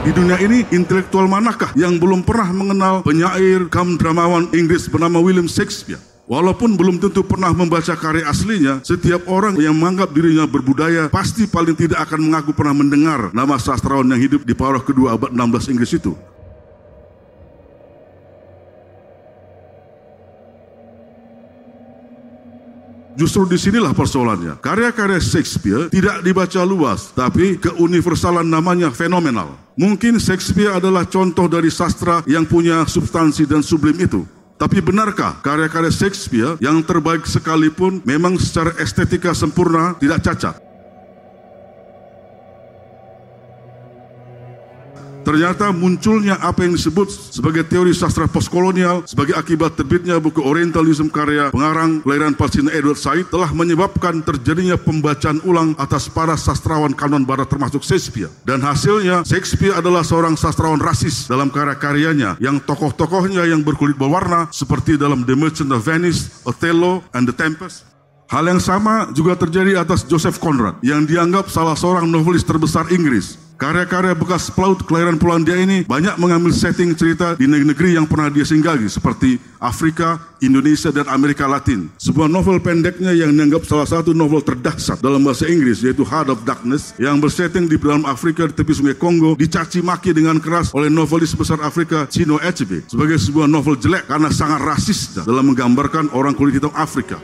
Di dunia ini, intelektual manakah yang belum pernah mengenal penyair kam dramawan Inggris bernama William Shakespeare? Walaupun belum tentu pernah membaca karya aslinya, setiap orang yang menganggap dirinya berbudaya pasti paling tidak akan mengaku pernah mendengar nama sastrawan yang hidup di paruh kedua abad 16 Inggris itu. Justru di sinilah persoalannya. Karya-karya Shakespeare tidak dibaca luas, tapi keuniversalan namanya fenomenal. Mungkin Shakespeare adalah contoh dari sastra yang punya substansi dan sublim itu. Tapi benarkah karya-karya Shakespeare yang terbaik sekalipun memang secara estetika sempurna tidak cacat? Ternyata munculnya apa yang disebut sebagai teori sastra postkolonial sebagai akibat terbitnya buku Orientalism karya pengarang kelahiran Palestina Edward Said telah menyebabkan terjadinya pembacaan ulang atas para sastrawan kanon barat termasuk Shakespeare. Dan hasilnya Shakespeare adalah seorang sastrawan rasis dalam karya-karyanya yang tokoh-tokohnya yang berkulit berwarna seperti dalam The Merchant of Venice, Othello, and The Tempest. Hal yang sama juga terjadi atas Joseph Conrad yang dianggap salah seorang novelis terbesar Inggris Karya-karya bekas pelaut kelahiran Polandia ini banyak mengambil setting cerita di negeri-negeri yang pernah dia singgahi seperti Afrika, Indonesia, dan Amerika Latin. Sebuah novel pendeknya yang dianggap salah satu novel terdahsyat dalam bahasa Inggris yaitu Heart of Darkness yang bersetting di dalam Afrika di tepi sungai Kongo dicaci maki dengan keras oleh novelis besar Afrika Chino Achebe sebagai sebuah novel jelek karena sangat rasis dalam menggambarkan orang kulit hitam Afrika.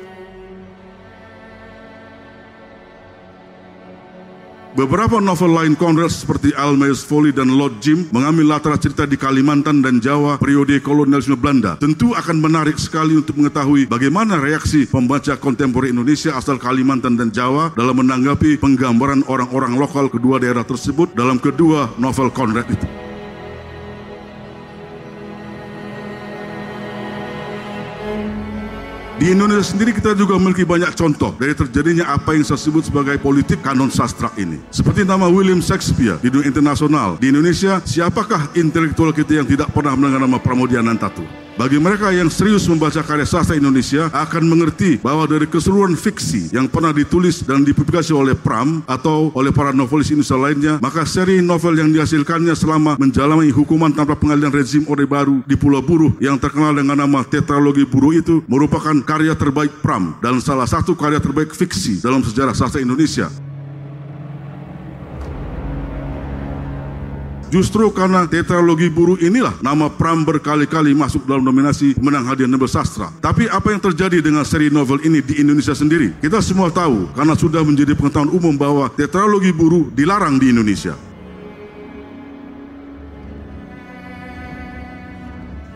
Beberapa novel lain Conrad seperti Almays Folly dan Lord Jim mengambil latar cerita di Kalimantan dan Jawa periode kolonialisme Belanda. Tentu akan menarik sekali untuk mengetahui bagaimana reaksi pembaca kontemporer Indonesia asal Kalimantan dan Jawa dalam menanggapi penggambaran orang-orang lokal kedua daerah tersebut dalam kedua novel Conrad itu. Di Indonesia sendiri kita juga memiliki banyak contoh dari terjadinya apa yang saya sebut sebagai politik kanon sastra ini. Seperti nama William Shakespeare di dunia internasional. Di Indonesia, siapakah intelektual kita yang tidak pernah mendengar nama Pramodia Tatu? Bagi mereka yang serius membaca karya sastra Indonesia akan mengerti bahwa dari keseluruhan fiksi yang pernah ditulis dan dipublikasi oleh Pram atau oleh para novelis Indonesia lainnya, maka seri novel yang dihasilkannya selama menjalani hukuman tanpa pengadilan rezim Orde Baru di Pulau Buruh yang terkenal dengan nama Tetralogi Buruh itu merupakan karya terbaik Pram dan salah satu karya terbaik fiksi dalam sejarah sastra Indonesia. Justru karena tetralogi buruh inilah nama Pram berkali-kali masuk dalam nominasi menang hadiah Nobel Sastra. Tapi apa yang terjadi dengan seri novel ini di Indonesia sendiri? Kita semua tahu karena sudah menjadi pengetahuan umum bahwa tetralogi buruh dilarang di Indonesia.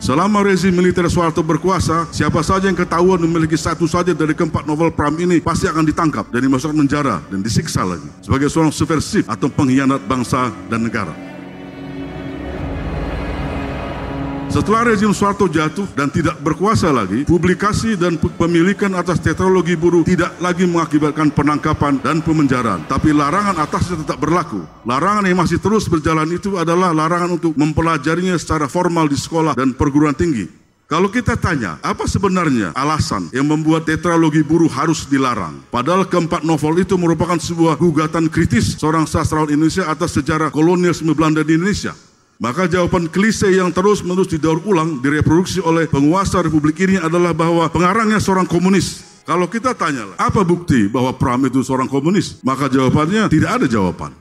Selama rezim militer Soeharto berkuasa, siapa saja yang ketahuan memiliki satu saja dari keempat novel Pram ini pasti akan ditangkap dan dimasukkan penjara dan disiksa lagi sebagai seorang subversif atau pengkhianat bangsa dan negara. Setelah rezim Soeharto jatuh dan tidak berkuasa lagi, publikasi dan pemilikan atas tetralogi buruh tidak lagi mengakibatkan penangkapan dan pemenjaraan. Tapi larangan atasnya tetap berlaku. Larangan yang masih terus berjalan itu adalah larangan untuk mempelajarinya secara formal di sekolah dan perguruan tinggi. Kalau kita tanya, apa sebenarnya alasan yang membuat tetralogi buruh harus dilarang? Padahal keempat novel itu merupakan sebuah gugatan kritis seorang sastrawan Indonesia atas sejarah kolonialisme Belanda di Indonesia. Maka jawaban klise yang terus-menerus didaur ulang, direproduksi oleh penguasa republik ini adalah bahwa pengarangnya seorang komunis. Kalau kita tanya, apa bukti bahwa Pram itu seorang komunis? Maka jawabannya tidak ada jawaban.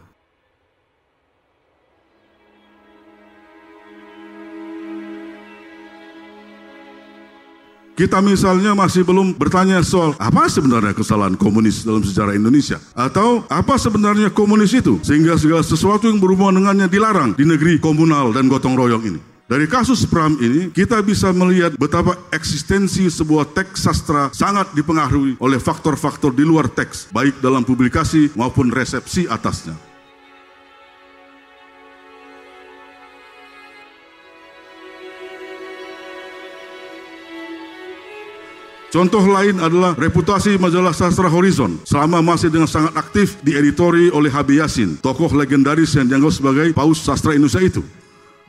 Kita misalnya masih belum bertanya soal apa sebenarnya kesalahan komunis dalam sejarah Indonesia. Atau apa sebenarnya komunis itu sehingga segala sesuatu yang berhubungan dengannya dilarang di negeri komunal dan gotong royong ini. Dari kasus Pram ini, kita bisa melihat betapa eksistensi sebuah teks sastra sangat dipengaruhi oleh faktor-faktor di luar teks, baik dalam publikasi maupun resepsi atasnya. Contoh lain adalah reputasi majalah sastra Horizon selama masih dengan sangat aktif dieditori oleh Habib Yasin, tokoh legendaris yang dianggap sebagai paus sastra Indonesia itu.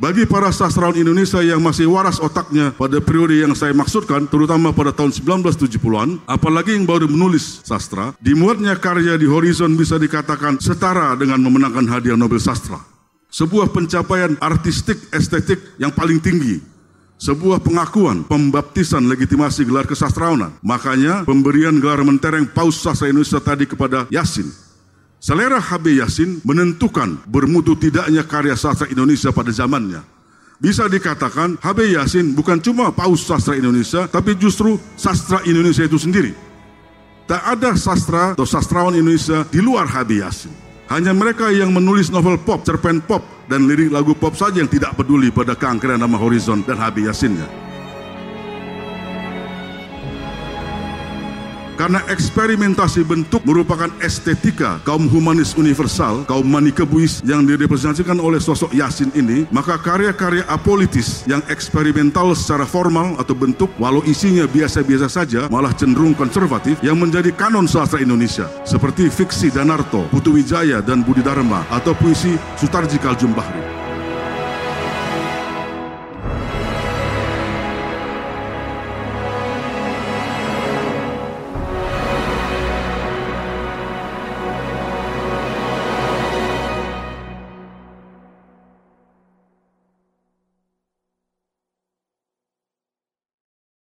Bagi para sastrawan Indonesia yang masih waras otaknya pada periode yang saya maksudkan, terutama pada tahun 1970-an, apalagi yang baru menulis sastra, dimuatnya karya di Horizon bisa dikatakan setara dengan memenangkan hadiah Nobel Sastra. sebuah pencapaian artistik estetik yang paling tinggi, sebuah pengakuan pembaptisan legitimasi gelar kesastraunan. Makanya pemberian gelar mentereng Paus Sastra Indonesia tadi kepada Yasin. Selera HB Yasin menentukan bermutu tidaknya karya sastra Indonesia pada zamannya. Bisa dikatakan HB Yasin bukan cuma Paus Sastra Indonesia, tapi justru sastra Indonesia itu sendiri. Tak ada sastra atau sastrawan Indonesia di luar HB Yasin. Hanya mereka yang menulis novel pop, cerpen pop, dan lirik lagu pop saja yang tidak peduli pada keangkeran nama Horizon dan Habib Yasinnya. Karena eksperimentasi bentuk merupakan estetika kaum humanis universal, kaum manikebuis yang direpresentasikan oleh sosok Yasin ini, maka karya-karya apolitis yang eksperimental secara formal atau bentuk, walau isinya biasa-biasa saja, malah cenderung konservatif, yang menjadi kanon sastra Indonesia, seperti fiksi Danarto, Putu Wijaya, dan Budi Dharma, atau puisi Sutarji Kaljum Bahri.